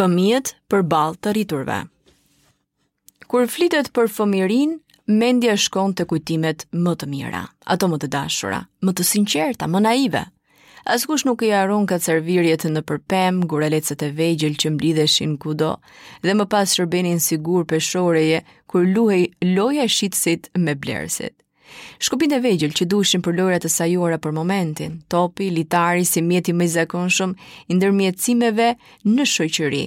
Fëmijët përballë të rriturve Kur flitet për fëmijërinë, mendja shkon te kujtimet më të mira, ato më të dashura, më të sinqerta, më naive. Askush nuk i harron kacavirrjet nëpër pemë, guralecët e vegjël që mblidheshin kudo, dhe më pas shërbenin si gurë peshoreje, kur luhej loja e shitësit me blerësit. Shkopinjtë e vegjël që duheshin për lojëra të sajuara për momentin, topi, litari si mjeti më i zakonshëm i ndërmjetësimeve në shoqëri.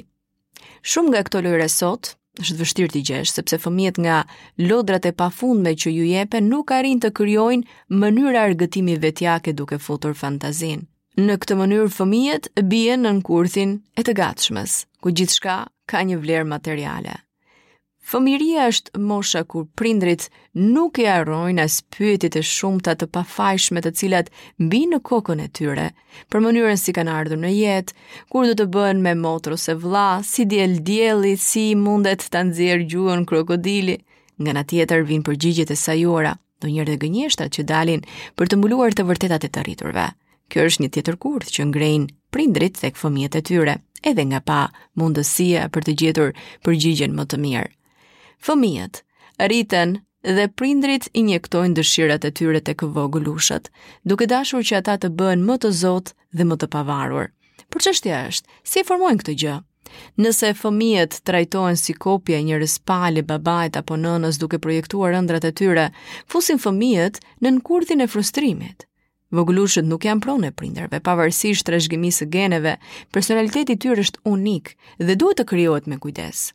Shumë nga këto lojëra sot është vështirë t'i gjesh, sepse fëmijët nga lodrat e pafundme që ju jepen nuk arrijnë të krijojnë mënyra argëtimi vetjake duke futur fantazinë. Në këtë mënyrë fëmijët bien në kurthin e të gatshmes, ku gjithçka ka një vlerë materiale. Fëmijëria është mosha kur prindërit nuk i harrojnë as pyetjet e shumta të pafajshme të cilat mbijnë në kokën e tyre, për mënyrën si kanë ardhur në jetë, kur do të bëhen me motër ose vëlla, si del dielli, si mundet ta nxjerrë gjuën krokodili, nga ana tjetër vijnë përgjigjet e sajuara. ndonjëherë dhe gënjeshtrat që dalin për të mbuluar të vërtetat e të rriturve. Kjo është një tjetër kurth që ngrenë prindërit tek fëmijët e tyre, edhe nga pamundësia për të gjetur përgjigjen më të mirë. Fëmijët rriten dhe prindërit injektojnë dëshirat e tyre tek vogëlushët, duke dashur që ata të bëhen më të zotë dhe më të pavarur. Por çështja është, si e formojnë këtë gjë? Nëse fëmijët trajtohen si kopje e njërës pale, babait apo nënës duke projektuar ëndrrat e tyre, fusin fëmijët në kurthin e frustrimit. Vogëlushët nuk janë pronë e prindërve, pavarësisht trashëgimisë së gjeneve, personaliteti i tyre është unik dhe duhet të krijohet me kujdes.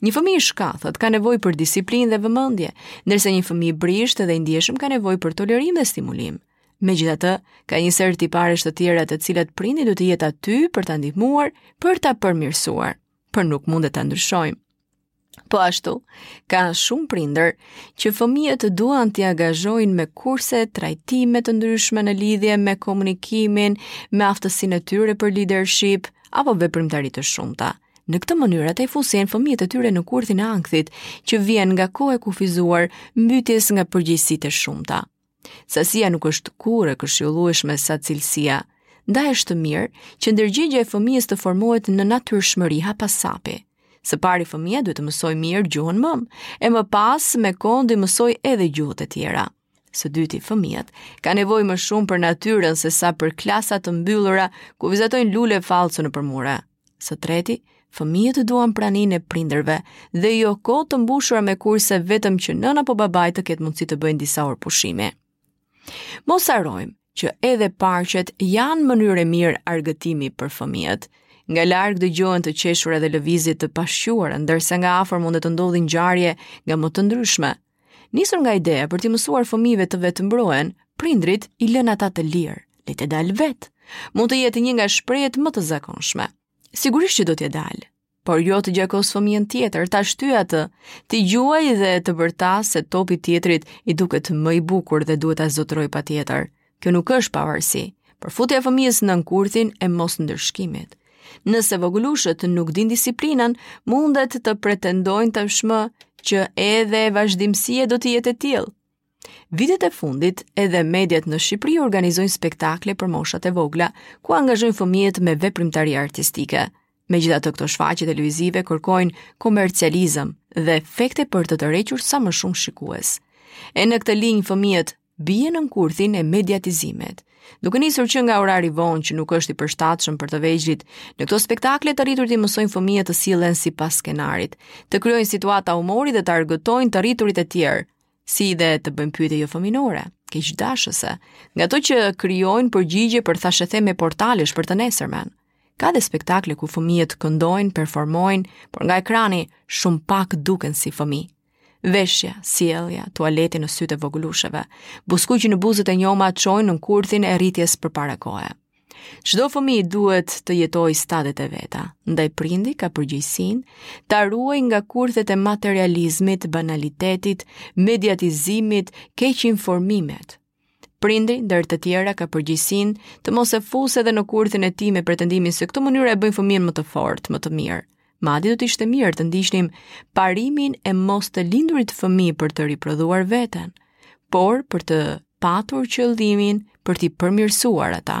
Një fëmijë i shkathët ka nevojë për disiplinë dhe vëmendje, ndërsa një fëmijë i brishtë dhe i ndjeshëm ka nevojë për tolerim dhe stimulim. Megjithatë, ka një sërë tiparesh të tjera të cilat prindi duhet të jetë aty për ta ndihmuar, për ta përmirësuar, por nuk mundet ta ndryshojmë. Po ashtu, ka shumë prindër që fëmijët duan t'i angazhojnë me kurse trajtime të ndryshme në lidhje me komunikimin, me aftësinë e tyre për leadership apo veprimtari të shumta. Në këtë mënyrë ata i fusin fëmijët e tyre në kurthin e ankthit, që vjen nga koha e kufizuar, mbytjes nga përgjegjësitë e shumta. Sasia nuk është kurrë e këshillueshme sa cilësia, ndaj është mirë që ndërgjegjja e fëmijës të formohet në natyrshmëri hap pas hapi. Së pari fëmija duhet të mësojë mirë gjuhën mëmë, e më pas me kohën t'i mësojë edhe gjuhët e tjera. Së dyti fëmijët kanë nevojë më shumë për natyrën sesa për klasa të mbyllura ku vizatojnë lule fallco nëpër mure. Së treti, fëmijët duan praninë e prindërve dhe jo kohë të mbushura me kurse vetëm që nëna apo babai të ketë mundësi të bëjnë disa orë pushimi. Mos harrojmë që edhe parqet janë mënyrë e mirë argëtimi për fëmijët. Nga larg dëgjohen të qeshura dhe lëvizje të pashquara, ndërsa nga afër mund të ndodhin ngjarje nga më të ndryshme, Nisur nga ideja për t'i mësuar fëmijëve të vetëmbrohen, prindërit i lënë ata të lirë, le t'ia dalë vetë. Mund të jetë një nga shprehjet më të zakonshme. Sigurisht që do t'ia dalë, por jo të gjakosë fëmijën tjetër, ta shtyjë atë, t'i gjuajë dhe të bërtasë se topi i tjetrit i duket më i bukur dhe duhet ta zotërojë patjetër. Kjo nuk është pavarësi, por futja e fëmijës në kurthin e mosndëshkimit. Nëse vogëlushët nuk dinë disiplinën, mundet të pretendojnë tashmë që edhe vazhdimësia do të jetë e tillë. Vitet e fundit, edhe mediat në Shqipëri organizojnë spektakle për moshat e vogla, ku angazhojnë fëmijët me veprimtari artistike. Megjithatë këto shfaqje televizive kërkojnë komercializëm dhe efekte për të tërhequr sa më shumë shikues. E në këtë linjë fëmijët bien në kurthin e mediatizimit. Duke nisur që nga orari i vonë që nuk është i përshtatshëm për të vegjëlit, në këto spektakle të rriturit i mësojnë fëmijët të sillen sipas skenarit, të krijojnë situata humori dhe të argëtojnë të rriturit e tjerë, si dhe të bëjnë pyetje jo fëmijërore, keqdashëse, nga ato që krijojnë përgjigje për thashetheme portalesh për të nesërmen. Ka dhe spektakle ku fëmijët këndojnë, performojnë, por nga ekrani shumë pak duken si fëmijë. Veshja, sjellja, tualeti në sytë e vogëlusheve, buzëkuqi në buzët e njoma çojnë në kurthin e rritjes përpara kohe. Çdo fëmijë duhet të jetojë stadet e veta, ndaj prindi ka përgjegjësinë ta ruajë nga kurthet e materializmit, banalitetit, mediatizimit, keqinformimit, Prindi, ndër të tjera, ka përgjegjësinë të mos e fusë edhe në kurthin e tij me pretendimin se këto mënyra e bëjnë fëmijën më të fortë, më të mirë. Madje do të ishte mirë të ndiqnim parimin e mos të lindurit fëmijë për të riprodhuar veten, por për të patur qëllimin për t'i përmirësuar ata.